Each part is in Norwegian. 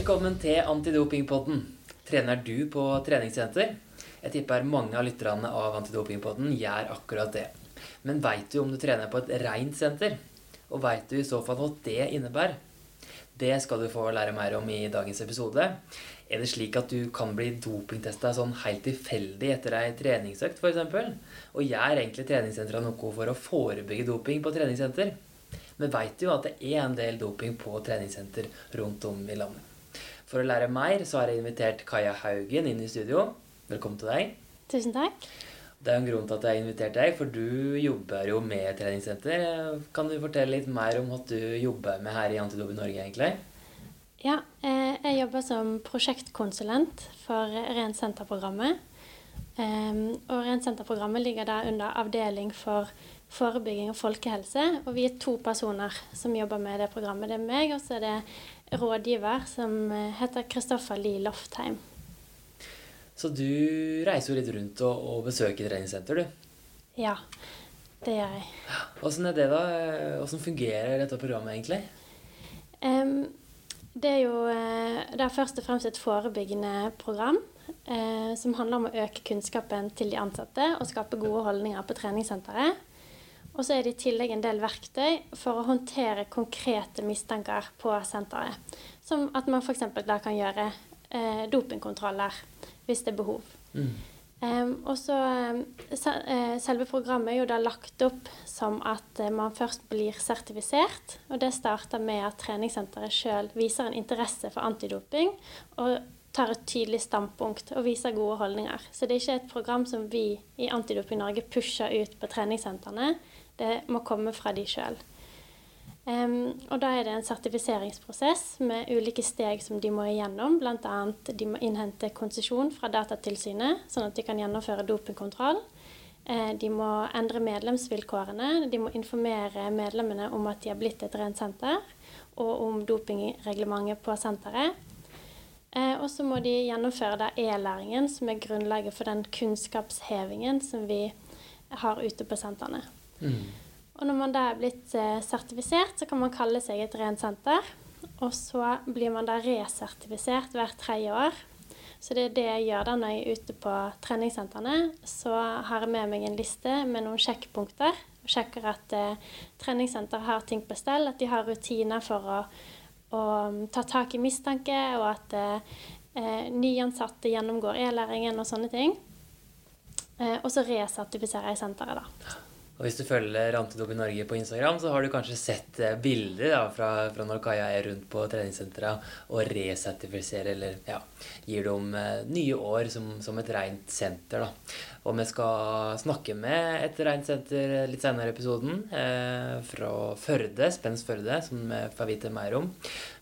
Velkommen til Antidopingpodden. Trener du på treningssenter? Jeg tipper mange av lytterne av Antidopingpodden gjør akkurat det. Men veit du om du trener på et rent senter? Og veit du i så fall hva det innebærer? Det skal du få lære mer om i dagens episode. Er det slik at du kan bli dopingtesta sånn helt tilfeldig etter ei treningsøkt, f.eks.? Og gjør egentlig treningssentrene noe for å forebygge doping på treningssenter? Men veit jo at det er en del doping på treningssenter rundt om i landet. For å lære mer så har jeg invitert Kaja Haugen inn i studio. Velkommen til deg. Tusen takk. Det er en grunn til at jeg har invitert deg, for du jobber jo med treningssenter. Kan du fortelle litt mer om hva du jobber med her i Antidoping Norge, egentlig? Ja, eh, jeg jobber som prosjektkonsulent for Rent senter-programmet. Og Rent senter-programmet ligger da under avdeling for forebygging og folkehelse. Og vi er to personer som jobber med det programmet. Det er meg, og så er det rådgiver som eh, heter Kristoffer Lie Loftheim. Så du reiser jo litt rundt og, og besøker treningssenter, du? Ja, det gjør jeg. Åssen er det, da? Åssen fungerer dette programmet egentlig? Um, det er jo eh, det er først og fremst et forebyggende program. Eh, som handler om å øke kunnskapen til de ansatte og skape gode holdninger på treningssenteret. Og så er det i tillegg en del verktøy for å håndtere konkrete mistanker på senteret. Som at man f.eks. da kan gjøre eh, dopingkontroller hvis det er behov. Mm. Um, og så eh, Selve programmet er jo da lagt opp som at eh, man først blir sertifisert. Og det starter med at treningssenteret sjøl viser en interesse for antidoping og tar et tydelig standpunkt og viser gode holdninger. Så det er ikke et program som vi i Antidoping Norge pusher ut på treningssentrene. Det må komme fra de sjøl. Um, og da er det en sertifiseringsprosess med ulike steg som de må igjennom. Bl.a. de må innhente konsesjon fra Datatilsynet, sånn at de kan gjennomføre dopingkontroll. Uh, de må endre medlemsvilkårene. De må informere medlemmene om at de har blitt et rent senter, og om dopingreglementet på senteret. Uh, og så må de gjennomføre e-læringen, som er grunnlaget for den kunnskapshevingen som vi har ute på sentrene. Mm. Og når man da er blitt eh, sertifisert, så kan man kalle seg et rent senter. Og så blir man da resertifisert hvert tredje år. Så det er det jeg gjør da når jeg er ute på treningssentrene. Så har jeg med meg en liste med noen sjekkpunkter. Og sjekker at eh, treningssenter har ting på stell, at de har rutiner for å, å um, ta tak i mistanke, og at eh, eh nyansatte gjennomgår e-læringen og sånne ting. Eh, og så resertifiserer jeg senteret, da. Og hvis du følger Antidoping Norge på Instagram, så har du kanskje sett eh, bilder da, fra, fra, når Kaja er rundt på treningssenteret og resertifiserer, eller ja, gir dem uh, nye år som, som, et rent senter. Da. Og vi skal snakke med et rent senter litt senere i episoden, eh, fra Førde, Spens Førde, som vi får vite mer om.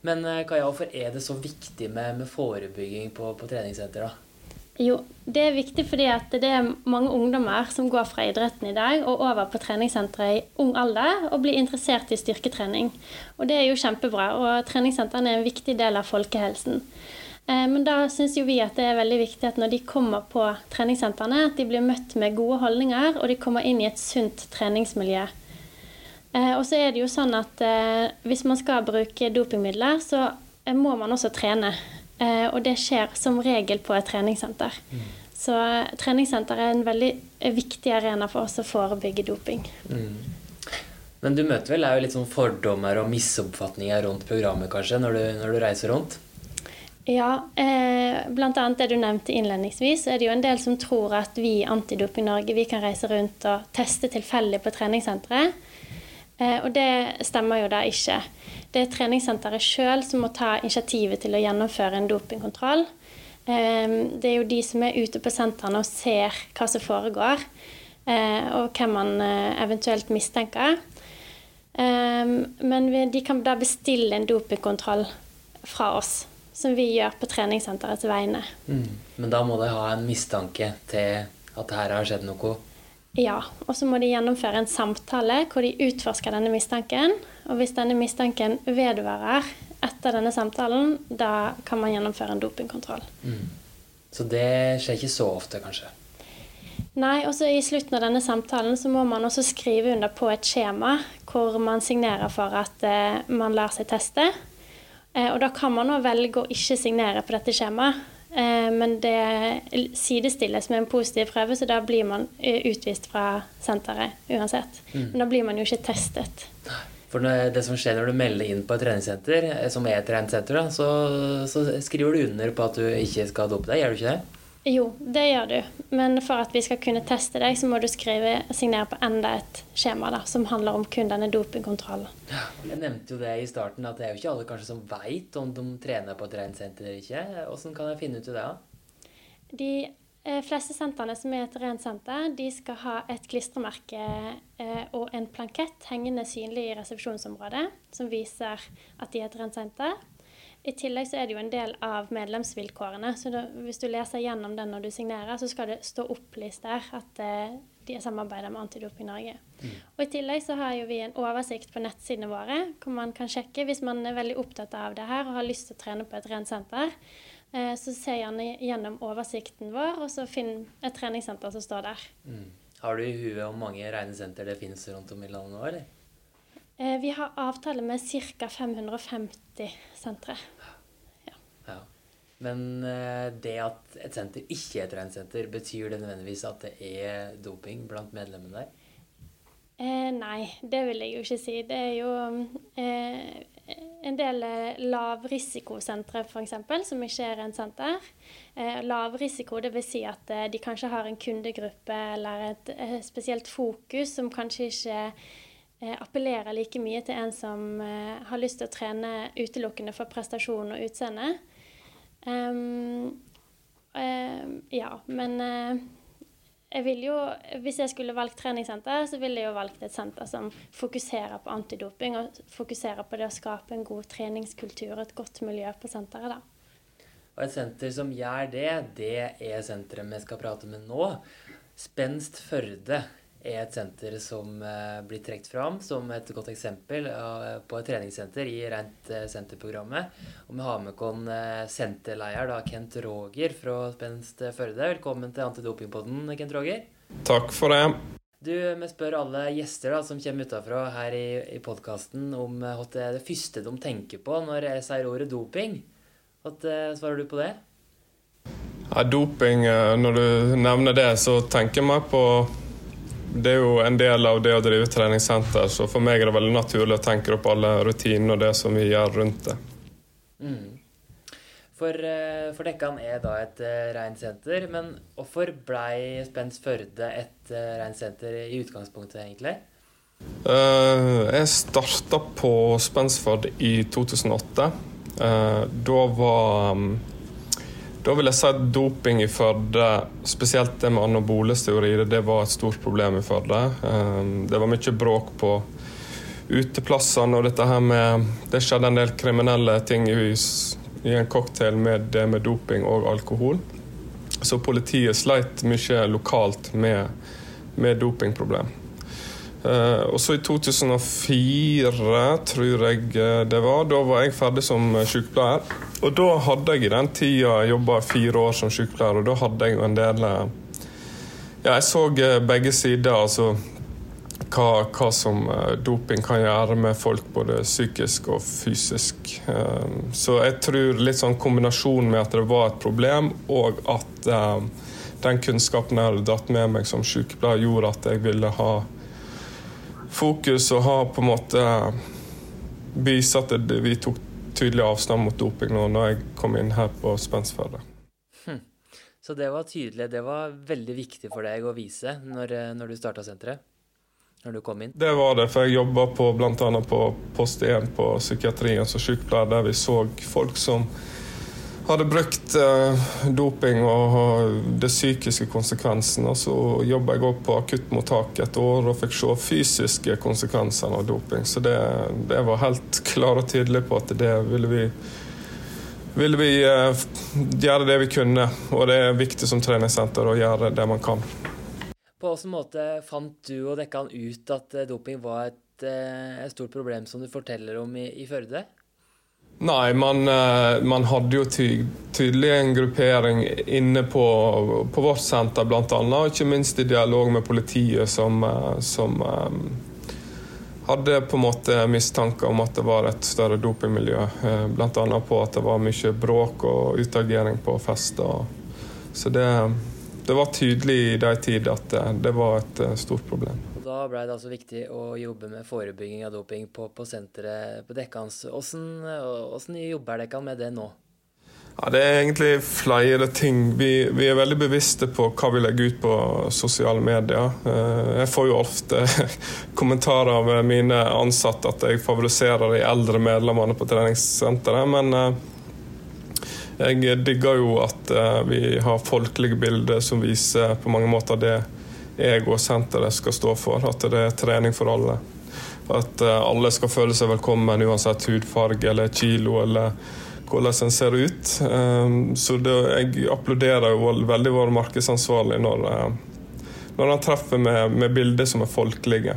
Men uh, Kaja, hvorfor er det så viktig med, med forebygging på, på treningssenter? da? Jo, det er viktig fordi at det er mange ungdommer som går fra idretten i dag og over på treningssenteret i ung alder og blir interessert i styrketrening. Og det er jo kjempebra, og treningssentrene er en viktig del av folkehelsen. Eh, men da syns jo vi at det er veldig viktig at når de kommer på treningssentrene, at de blir møtt med gode holdninger, og de kommer inn i et sunt treningsmiljø. Eh, og så er det jo sånn at eh, hvis man skal bruke dopingmidler, så må man også trene. Eh, og det skjer som regel på et treningssenter. Mm. Så treningssenter er en veldig viktig arena for oss å forebygge doping. Mm. Men du møter vel er jo litt sånn fordommer og misoppfatninger rundt programmet kanskje, når du, når du reiser rundt? Ja, eh, bl.a. det du nevnte innledningsvis, er det jo en del som tror at vi i Antidoping Norge vi kan reise rundt og teste tilfeldig på treningssenteret. Eh, og det stemmer jo da ikke. Det er treningssenteret sjøl som må ta initiativet til å gjennomføre en dopingkontroll. Ehm, det er jo de som er ute på sentrene og ser hva som foregår, eh, og hvem man eh, eventuelt mistenker. Ehm, men de kan da bestille en dopingkontroll fra oss, som vi gjør på treningssenterets vegne. Mm. Men da må de ha en mistanke til at her har skjedd noe? Ja, og så må de gjennomføre en samtale hvor de utforsker denne mistanken. Og hvis denne mistanken vedvarer etter denne samtalen, da kan man gjennomføre en dopingkontroll. Mm. Så det skjer ikke så ofte, kanskje? Nei, også i slutten av denne samtalen så må man også skrive under på et skjema hvor man signerer for at eh, man lar seg teste. Eh, og da kan man òg velge å ikke signere på dette skjemaet. Eh, men det sidestilles med en positiv prøve, så da blir man eh, utvist fra senteret uansett. Mm. Men da blir man jo ikke testet. For det som skjer når du melder inn på et treningssenter, som er et treningssenter, så, så skriver du under på at du ikke skal dope deg, gjør du ikke det? Jo, det gjør du. Men for at vi skal kunne teste deg, så må du skrive, signere på enda et skjema da, som handler om kun denne dopingkontrollen. Jeg nevnte jo det i starten, at det er jo ikke alle kanskje som veit om de trener på et rensenter eller ikke. Hvordan kan jeg finne ut av det? da? De eh, fleste sentrene som er et rent senter, de skal ha et klistremerke eh, og en plankett hengende synlig i resepsjonsområdet, som viser at de er et rent senter. I tillegg så er det jo en del av medlemsvilkårene. Så da, hvis du leser gjennom den når du signerer, så skal det stå opplyst der at eh, de samarbeider med Antidoping Norge. Mm. Og I tillegg så har jo vi en oversikt på nettsidene våre hvor man kan sjekke hvis man er veldig opptatt av det her og har lyst til å trene på et rent senter. Eh, så se gjerne gjennom oversikten vår, og så finn et treningssenter som står der. Mm. Har du i huet hvor mange rene senter det finnes rundt om i landet nå, eller? Eh, vi har avtale med ca. 550 sentre. Men eh, det at et senter ikke er et rent betyr det nødvendigvis at det er doping blant medlemmene der? Eh, nei, det vil jeg jo ikke si. Det er jo eh, en del eh, lavrisikosentre f.eks. som ikke er rent senter. Eh, lavrisiko dvs. Si at eh, de kanskje har en kundegruppe eller et spesielt fokus som kanskje ikke appellerer like mye til en som har lyst til å trene utelukkende for prestasjon og utseende. Um, um, ja, men uh, jeg vil jo, hvis jeg skulle valgt treningssenter, så ville jeg jo valgt et senter som fokuserer på antidoping og fokuserer på det å skape en god treningskultur og et godt miljø på senteret. da. Og et senter som gjør det, det er senteret vi skal prate med nå. Spenst Førde er et senter som eh, blir trukket fram som et godt eksempel eh, på et treningssenter i Rent eh, senter-programmet. Og vi har med oss senterleder Kent Roger fra Spenst Førde. Velkommen til Antidopingpodden, Kent Roger. Takk for det. Du, Vi spør alle gjester da, som kommer utenfra her i, i podkasten, om hva det er det første de tenker på når jeg sier ordet doping. Hva svarer du på det? Ja, doping, Når du nevner det, så tenker jeg meg på det er jo en del av det å drive treningssenter, så for meg er det veldig naturlig å tenke opp alle rutinene og det som vi gjør rundt det. Mm. For, eh, for Dekkan er da et uh, rent senter, men hvorfor ble Spens Førde et uh, rent senter i utgangspunktet, egentlig? Uh, jeg starta på Spensford i 2008. Uh, da var um, da vil jeg si at doping i Førde, spesielt det med anabole steroider, det var et stort problem i Førde. Ehm, det var mye bråk på uteplassene, og dette her med Det skjedde en del kriminelle ting i, i en cocktail med det med doping og alkohol. Så politiet sleit mye lokalt med, med dopingproblem. Uh, og så i 2004, tror jeg eh, det var, da var jeg ferdig som sykepleier. Og da hadde jeg i den tida jobba fire år som sykepleier, og da hadde jeg jo en del eh, Ja, jeg så begge sider, altså hva, hva, som doping kan gjøre med folk både psykisk og fysisk. Så jeg tror litt sånn kombinasjon med at det var et problem, og at den kunnskapen jeg hadde dratt med meg som sykepleier, gjorde at jeg ville ha fokus og har på en måte vist at det, vi tok tydelig avstand mot doping nå når jeg kom inn her på Spensferdet. Hm. Så det var tydelig. Det var veldig viktig for deg å vise når, når du starta senteret? Når du kom inn? Det var det, for jeg jobba bl.a. på post 1 på psykiatrien som sykepleier, der vi så folk som hadde brukt uh, doping og de psykiske konsekvensene. Så jobba jeg òg på akuttmottak et år og fikk se fysiske konsekvenser av doping. Så det, det var helt klar og tydelig på at det ville vi ville vi uh, gjøre det vi kunne, og det er viktig som treningssenter å gjøre det man kan. På hvilken måte fant du og Dekkan ut at eh, doping var et, et stort problem som du forteller om i, i Førde? Nei, man, eh, man, hadde jo ty tydelig en gruppering inne på, på vårt senter bl.a. Ikke minst i dialog med politiet, som, eh, som um, hadde på en måte mistanke om at det var et større dopingmiljø. Bl.a. på at det var mye bråk og utagering på fester. Så det, det var tydelig i de tid at det, var et stort problem. Da ble det altså viktig å jobbe med forebygging av doping på, på senteret på Dekkans. Hvordan, hvordan jobber dere med det nå? Ja, Det er egentlig flere ting. Vi, vi, er veldig bevisste på hva vi legger ut på sosiale medier. Eh, jeg får jo ofte kommentarer av mine ansatte at jeg favoriserer de eldre medlemmene på treningssenteret. Men eh, jeg digger jo at eh, vi har folkelige bilder som viser på mange måter det jeg og senteret skal stå for. At det er trening for alle. At alle skal føle seg velkommen uansett hudfarge eller kilo eller hvordan en ser ut. Ehm, så det, jeg applauderer jo veldig vår markedsansvarlig når, eh, når han treffer med, med bilder som er folkelige.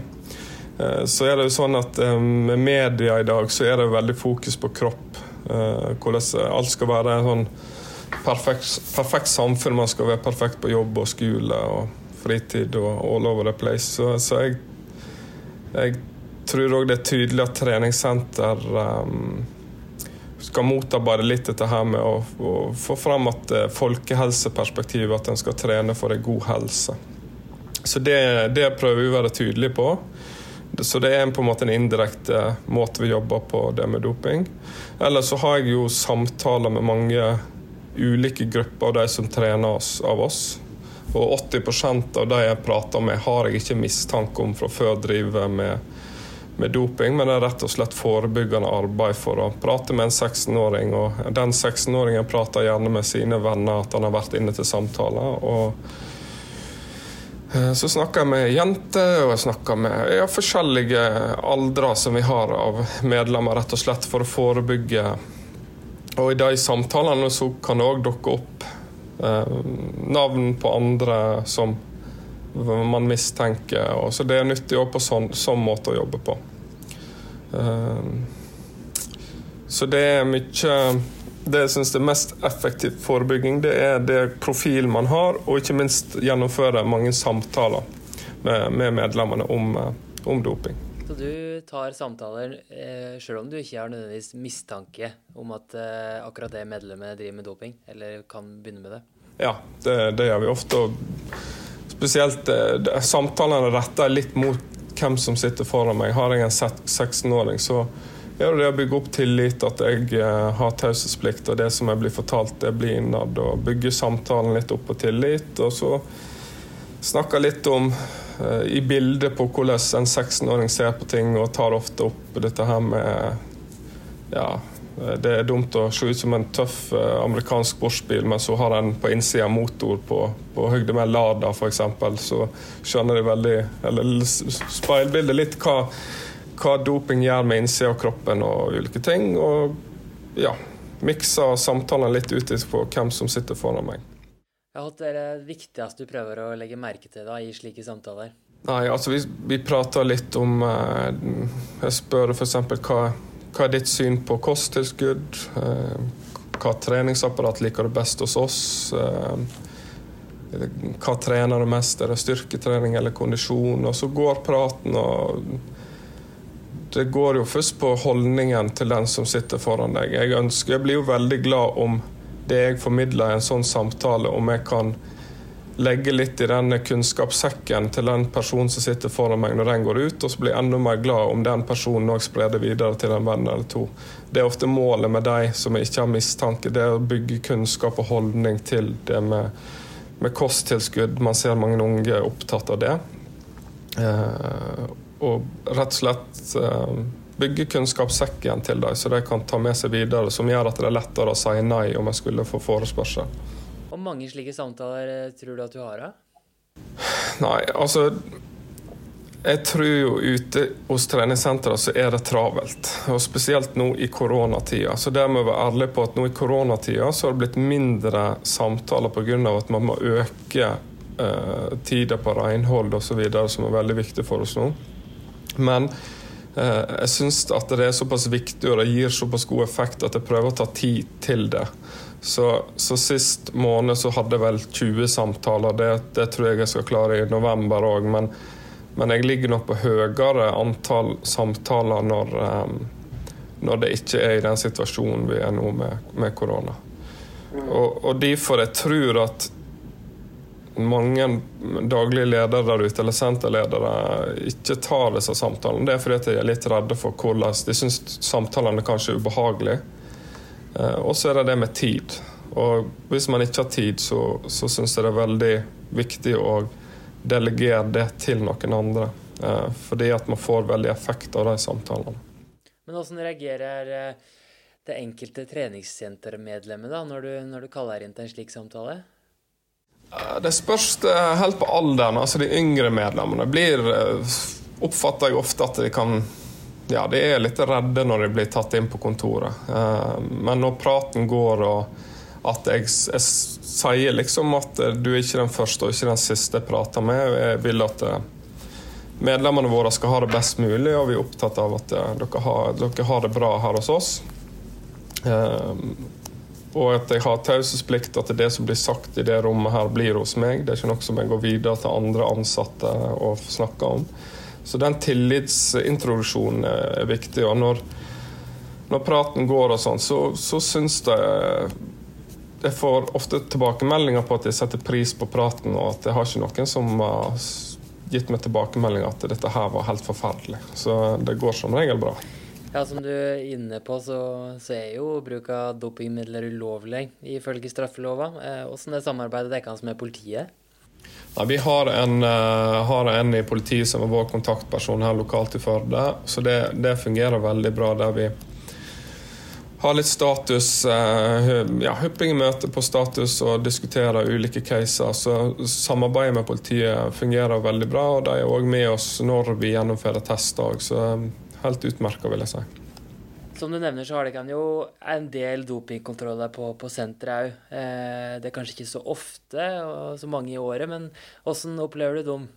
Eh, så er det jo sånn at eh, Med media i dag så er det veldig fokus på kropp. Hvordan alt skal være sånn perfekt, perfekt samfunn. Man skal være perfekt på jobb og skole og fritid og all over the place. Så, så jeg, jeg tror òg det er tydelig at treningssenter um, skal motarbeide litt dette her med å, å få fram at uh, folkehelseperspektivet, at en skal trene for en god helse. Så det, det, prøver vi å være tydelige på. Så det er på en måte en indirekte måte vi jobber på det med doping. Eller så har jeg jo samtaler med mange ulike grupper av de som trener oss, av oss. Og 80 av de jeg prater med, har jeg ikke mistanke om fra før driver med med doping, men det er rett og slett forebyggende arbeid for å prate med en 16-åring. Og den 16-åringen prater gjerne med sine venner at han har vært inne til samtaler. og eh, så snakker jeg med jenter, og jeg snakker med ja, forskjellige aldre som vi har av medlemmer, rett og slett for å forebygge. Og i de samtalene så kan det òg dukke opp navn på andre som man mistenker. Og så det er nyttig òg på sånn, sånn måte å jobbe på. Ehm, så det er mye Det jeg syns er mest effektiv forebygging, det er det profilen man har, og ikke minst gjennomføre mange samtaler med, med medlemmene om, eh, om, doping. Så du tar samtaler eh, sjøl om du ikke har nødvendigvis mistanke om at eh, akkurat det medlemmet driver med doping, eller kan begynne med det? Ja, det, det gjør vi ofte. og Spesielt eh, samtalene retter litt mot hvem som sitter foran meg. Har jeg en 16-åring, så er det å bygge opp tillit, at jeg eh, har taushetsplikt, og det som jeg blir fortalt, det blir innad. Og bygge samtalen litt opp på tillit. Og så snakke litt om i bildet på hvordan en 16-åring ser på ting, og tar ofte opp dette her med ja, Eh, det er dumt å se ut som en tøff eh, amerikansk sportsbil, men så har den på innsida motor på, på høyde med Lada f.eks. Så skjønner de veldig Eller speilbilder litt hva, hva doping gjør med innsida av kroppen og ulike ting. Og ja, mikser samtalen litt ut på hvem som sitter foran meg. Hva er det viktigste du prøver å legge merke til da, i slike samtaler? Nei, altså Vi, vi prater litt om eh, Jeg spør f.eks. hva hva er ditt syn på kosttilskudd? Eh, hva treningsapparat liker du best hos oss? Eh, hva trener du mest? Er det styrketrening eller kondisjon? Og så går praten, og det går jo først på holdningen til den som sitter foran deg. Jeg, ønsker, jeg blir jo veldig glad om det jeg formidler i en sånn samtale, om jeg kan legge litt i den kunnskapssekken til den personen som sitter foran meg når den går ut, og så blir jeg enda mer glad om den personen òg sprer det videre til en venn eller to. Det er ofte målet med de som ikke har mistanke, det er å bygge kunnskap og holdning til det med, med kosttilskudd. Man ser mange unge opptatt av det. Eh, og rett og slett eh, bygge kunnskapssekken til dem, så de kan ta med seg videre, som gjør at det er lettere å si nei om jeg skulle få forespørsel. Hvor mange slike samtaler eh, tror du at du har? da? Nei, altså Jeg tror jo ute hos treningssentrene så er det travelt. Og spesielt nå i koronatida. Så det må vi være ærlige på at nå i koronatida så har det blitt mindre samtaler pga. at man må øke eh, tida på renhold osv., som er veldig viktig for oss nå. Men jeg syns at det er såpass viktig og det gir såpass god effekt at jeg prøver å ta tid til det. Så, så, sist måned så hadde jeg vel 20 samtaler. Det, det, tror jeg jeg skal klare i november òg. Men Men jeg ligger nok på høyere antall samtaler når, når det ikke er i den situasjonen vi er nå med, med korona. Og, og derfor jeg tror at mange daglige ledere der ute, eller senterledere, ikke tar disse samtalene. Det er fordi de er litt redde for hvordan De syns samtalene kanskje er ubehagelige. Eh, og så er det det med tid. Og hvis man ikke har tid, så, så syns jeg det er veldig viktig å delegere det til noen andre. Eh, fordi at man får veldig effekt av de samtalene. Men hvordan reagerer eh, det enkelte treningssentermedlemmet da, når du, når du kaller inn til en slik samtale? Eh, det spørs helt på alderen. altså De yngre medlemmene blir oppfatter jeg ofte at de kan ja, de er litt redde når de blir tatt inn på kontoret. Men når praten går og at jeg, jeg, sier liksom at du er ikke den første og ikke den siste jeg prater med. Jeg vil at eh, medlemmene våre skal ha det best mulig, og vi er opptatt av at eh, dere har, dere har det bra her hos oss. Og at jeg har taushetsplikt, at det som blir sagt i det rommet her, blir hos meg. Det er ikke noe som jeg går videre til andre ansatte og snakker om. Så den tillitsintroduksjonen er viktig. Og når, når praten går og sånn, så, så syns jeg jeg får ofte tilbakemeldinger på at jeg setter pris på praten, og at jeg har ikke noen som har gitt meg tilbakemeldinger at dette her var helt forferdelig. Så det går som regel bra. Ja, Som du er inne på, så, så er jo bruk av dopingmidler ulovlig ifølge straffelova. Eh, hvordan er samarbeidet deres med politiet? Nei, vi har en, uh, har en, i politiet som er vår kontaktperson her lokalt i Førde. Så det, det fungerer veldig bra. der vi har litt status, uh, ja, hyppige møter på status og diskuterer ulike caser. Så samarbeidet med politiet fungerer veldig bra, og de er òg med oss når vi gjennomfører tester. Så eh, helt utmerka, vil jeg si. Som du nevner, så har det jo en del dopingkontroller på, på senteret òg. Eh, det er kanskje ikke så ofte og så mange i året, men hvordan opplever du dem?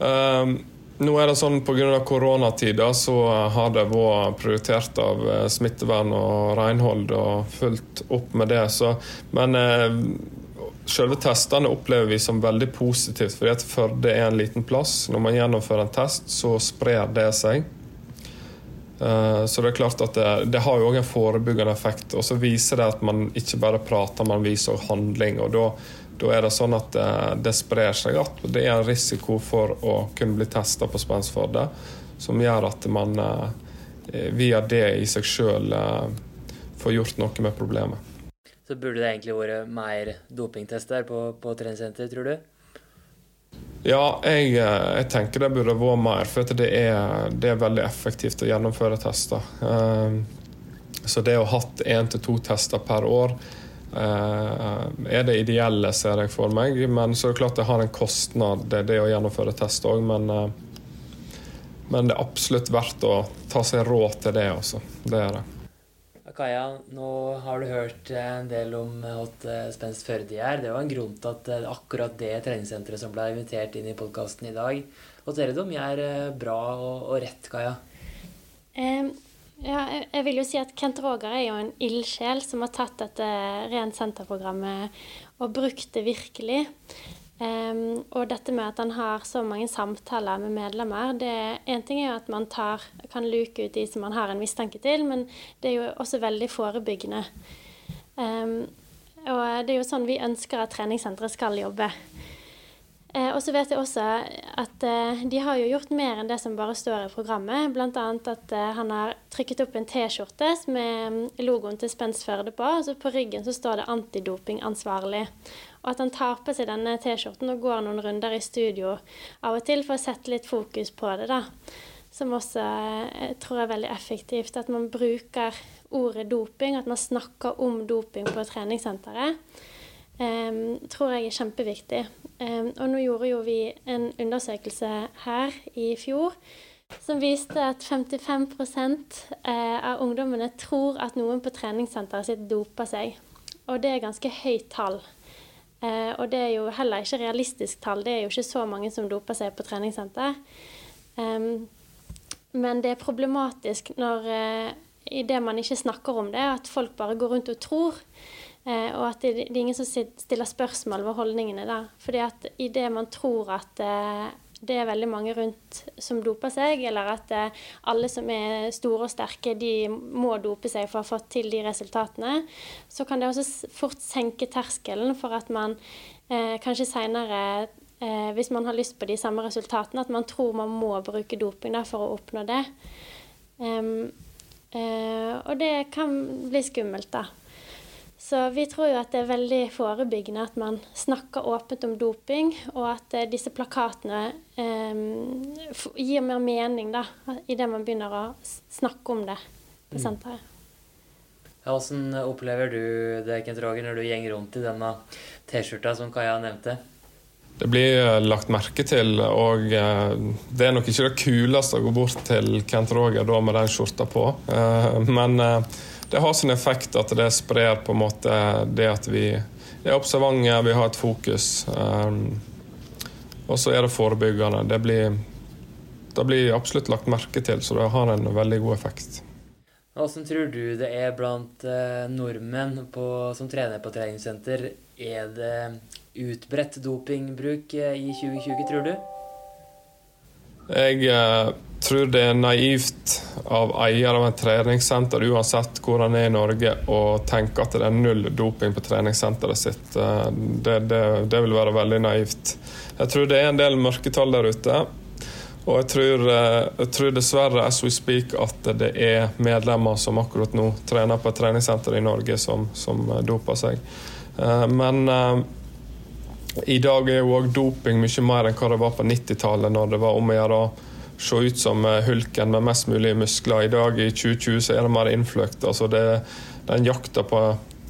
Um, nå er det sånn Pga. koronatida så har det vært prioritert av eh, smittevern og renhold og fulgt opp med det. Så, men eh, selve testene opplever vi som veldig positivt, fordi at Førde er en liten plass. Når man gjennomfører en test, så sprer det seg. Eh, så det er klart at det, det har jo òg en forebyggende effekt. Og så viser det at man ikke bare prater, man viser også handling. og da da er det sånn at det, det sprer seg at det er en risiko for å kunne bli testa på spensforde, som gjør at man eh, via det i seg sjøl eh, får gjort noe med problemet. Så burde det egentlig vært mer dopingtester på, på treningssenteret, tror du? Ja, jeg, eh, jeg, tenker det burde vært mer, for det er, det er, veldig effektivt å gjennomføre tester. Så det å ha hatt én til to tester per år Eh, er det ideelle, ser jeg for meg. Men så er det klart det har en kostnad, det, det å gjennomføre test òg. Men, eh, men, det er absolutt verdt å ta seg råd til det også. Det er det. Kaja, nå har du hørt en del om Hot Spenst Førde er. Det var en grunn til at eh, akkurat det treningssenteret som ble invitert inn i podkasten i dag, du om gjør bra og, og rett, Kaja? Um ja, jeg vil jo si at Kent Roger er jo en ildsjel som har tatt dette Rent senter-programmet og brukt det virkelig. Um, og dette med at han har så mange samtaler med medlemmer det En ting er jo at man tar, kan luke ut de som man har en mistanke til, men det er jo også veldig forebyggende. Um, og det er jo sånn vi ønsker at treningssenteret skal jobbe. Eh, og så vet jeg også at eh, de har jo gjort mer enn det som bare står i programmet. Bl.a. at eh, han har trykket opp en T-skjorte med mm, logoen til Spens Førde på. og så På ryggen så står det 'antidopingansvarlig'. Og at han tar på seg denne T-skjorten og går noen runder i studio av og til for å sette litt fokus på det. da. Som også jeg tror er veldig effektivt. At man bruker ordet doping, at man snakker om doping på treningssenteret. Tror jeg er kjempeviktig. Og nå gjorde jo vi en undersøkelse her i fjor som viste at 55 eh, av ungdommene tror at noen på treningssenteret sitt doper seg. Og det er ganske høyt tall. Uh, og det er jo heller ikke realistisk tall. Det er jo ikke så mange som doper seg på treningssenter. Men det er problematisk når uh, i det man ikke snakker om det, at folk bare går rundt og tror. Eh, og at det, det, er ingen som stiller spørsmål ved holdningene der. Fordi at idet man tror at eh, det er veldig mange rundt som doper seg, eller at eh, alle som er store og sterke, de må dope seg for å få til de resultatene, så kan det også fort senke terskelen for at man eh, kanskje seinere eh, hvis man har lyst på de samme resultatene, at man tror man må bruke doping da, for å oppnå det. Um, eh, og det kan bli skummelt, da. Så vi tror jo at det er veldig forebyggende at man snakker åpent om doping, og at uh, disse plakatene eh, gir mer mening da, idet man begynner å snakke om det på senteret. senteret. Hvordan opplever du det, Kent Roger, når du gjenger rundt i denne T-skjorta som Kaja nevnte? Det blir eh, lagt merke til, og eh, det er nok ikke det kuleste å gå bort til Kent Roger da med den skjorta på. Eh, men det har sin effekt at det sprer på en måte det at vi er observante, vi har et fokus. Og så er det forebyggende. Det blir, det blir absolutt lagt merke til, så det har en veldig god effekt. Hvordan tror du det er blant nordmenn på, som trener på treningssenter? Er det utbredt dopingbruk eh, i 2020, tror du? Jeg eh, tror det er naivt av eier av en treningssenter, uansett hvor han er i Norge, å tenke at det er null doping på treningssenteret sitt. Eh, det, det, det, vil være veldig naivt. Jeg tror det er en del mørketall der ute. Og jeg tror, eh, jeg tror, dessverre as we speak, at det er medlemmer som akkurat nå trener på et treningssenter i Norge, som, som doper seg. Men i dag er jo òg doping mye mer enn hva det var på 90-tallet, når det var om å gjøre å se ut som eh, hulken med mest mulig muskler. I dag i 2020 så er det mer innfløkt. Altså det, er en jakta på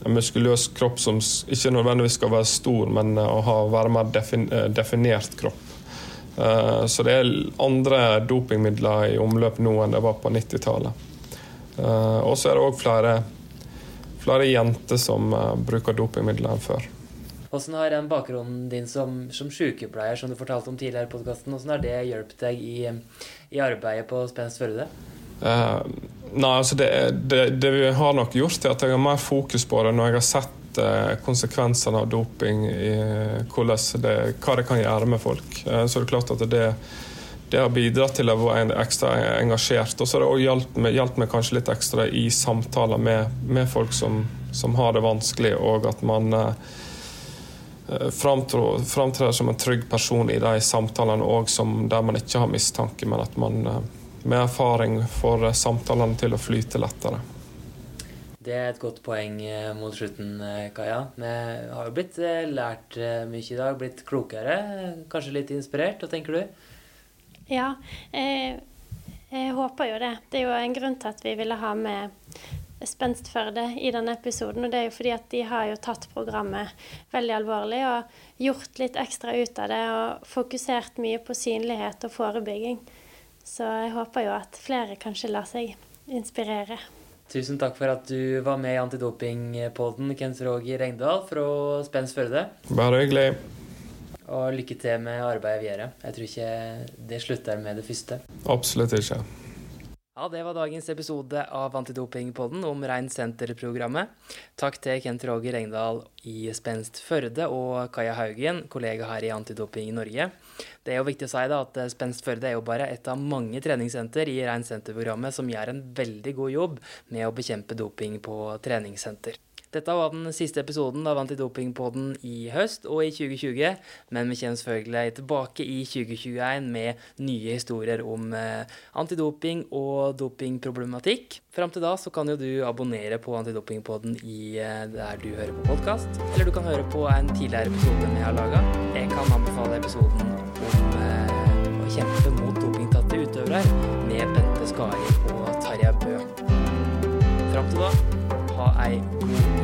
en muskuløs kropp som ikke nødvendigvis skal være stor, men eh, å ha, være mer eh, definert kropp. Så det er andre dopingmidler i omløp nå enn det var på 90-tallet. Og så er det òg flere, flere jenter som bruker dopingmidler enn før. Hvordan har den bakgrunnen din som, som sykepleier, som du fortalte om tidligere i podkasten, hvordan har det hjulpet deg i, i, arbeidet på Spenst Førde? Uh, nei, altså det, det, det, vi har nok gjort, er at jeg har mer fokus på det når jeg har sett uh, konsekvensene av doping, i, det, hva det kan gjøre med folk. Uh, så det er klart at det, det har bidratt til å være ekstra engasjert. Og så har det hjulpet meg, kanskje litt ekstra i samtaler med, med folk som, som, har det vanskelig, og at man uh, framtrer som en trygg person i de samtalene òg der man ikke har mistanke, men at man eh, med erfaring får samtalene til å flyte lettere. Det er et godt poeng eh, mot slutten, Kaja. Vi har jo blitt lært mye i dag, blitt klokere, kanskje litt inspirert. Hva tenker du? Ja, jeg, jeg håper jo det. Det er jo en grunn til at vi ville ha med Spenstførde i denne episoden. Og det er jo fordi at de har jo tatt programmet veldig alvorlig og gjort litt ekstra ut av det og fokusert mye på synlighet og forebygging. Så jeg håper jo at flere kanskje lar seg inspirere. Tusen takk for at du var med i Antidopingpodden, Kent Roger Engdahl fra Spenst Førde. Bare hyggelig. Og lykke til med arbeidet videre. Jeg tror ikke det slutter med det første. Absolutt ikke. Ja, det var dagens episode av Antidopingpodden om Rein. Takk til Kent Roger Engdahl i Spenst Førde og Kaja Haugen, kollega her i Antidoping i Norge. Det er jo viktig å si da at Spenst Førde er jo bare et av mange treningssenter i Rein som gjør en veldig god jobb med å bekjempe doping på treningssenter. Dette var den siste episoden av Antidopingpodden i høst og i 2020. Men vi kommer selvfølgelig tilbake i 2021 med nye historier om eh, antidoping og dopingproblematikk. Fram til da så kan jo du abonnere på Antidopingpodden i eh, der du hører på podkast. Eller du kan høre på en tidligere episode vi har laga. Jeg kan anbefale episoden om eh, å kjempe mot dopingtatte utøvere med Bente Skari og Tarjei Bø. Fram til da, ha ei god